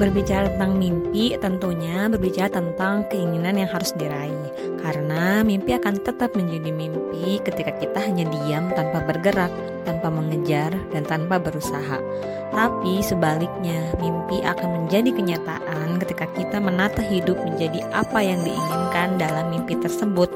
Berbicara tentang mimpi, tentunya berbicara tentang keinginan yang harus diraih. Karena mimpi akan tetap menjadi mimpi ketika kita hanya diam tanpa bergerak, tanpa mengejar, dan tanpa berusaha. Tapi sebaliknya, mimpi akan menjadi kenyataan ketika kita menata hidup menjadi apa yang diinginkan dalam mimpi tersebut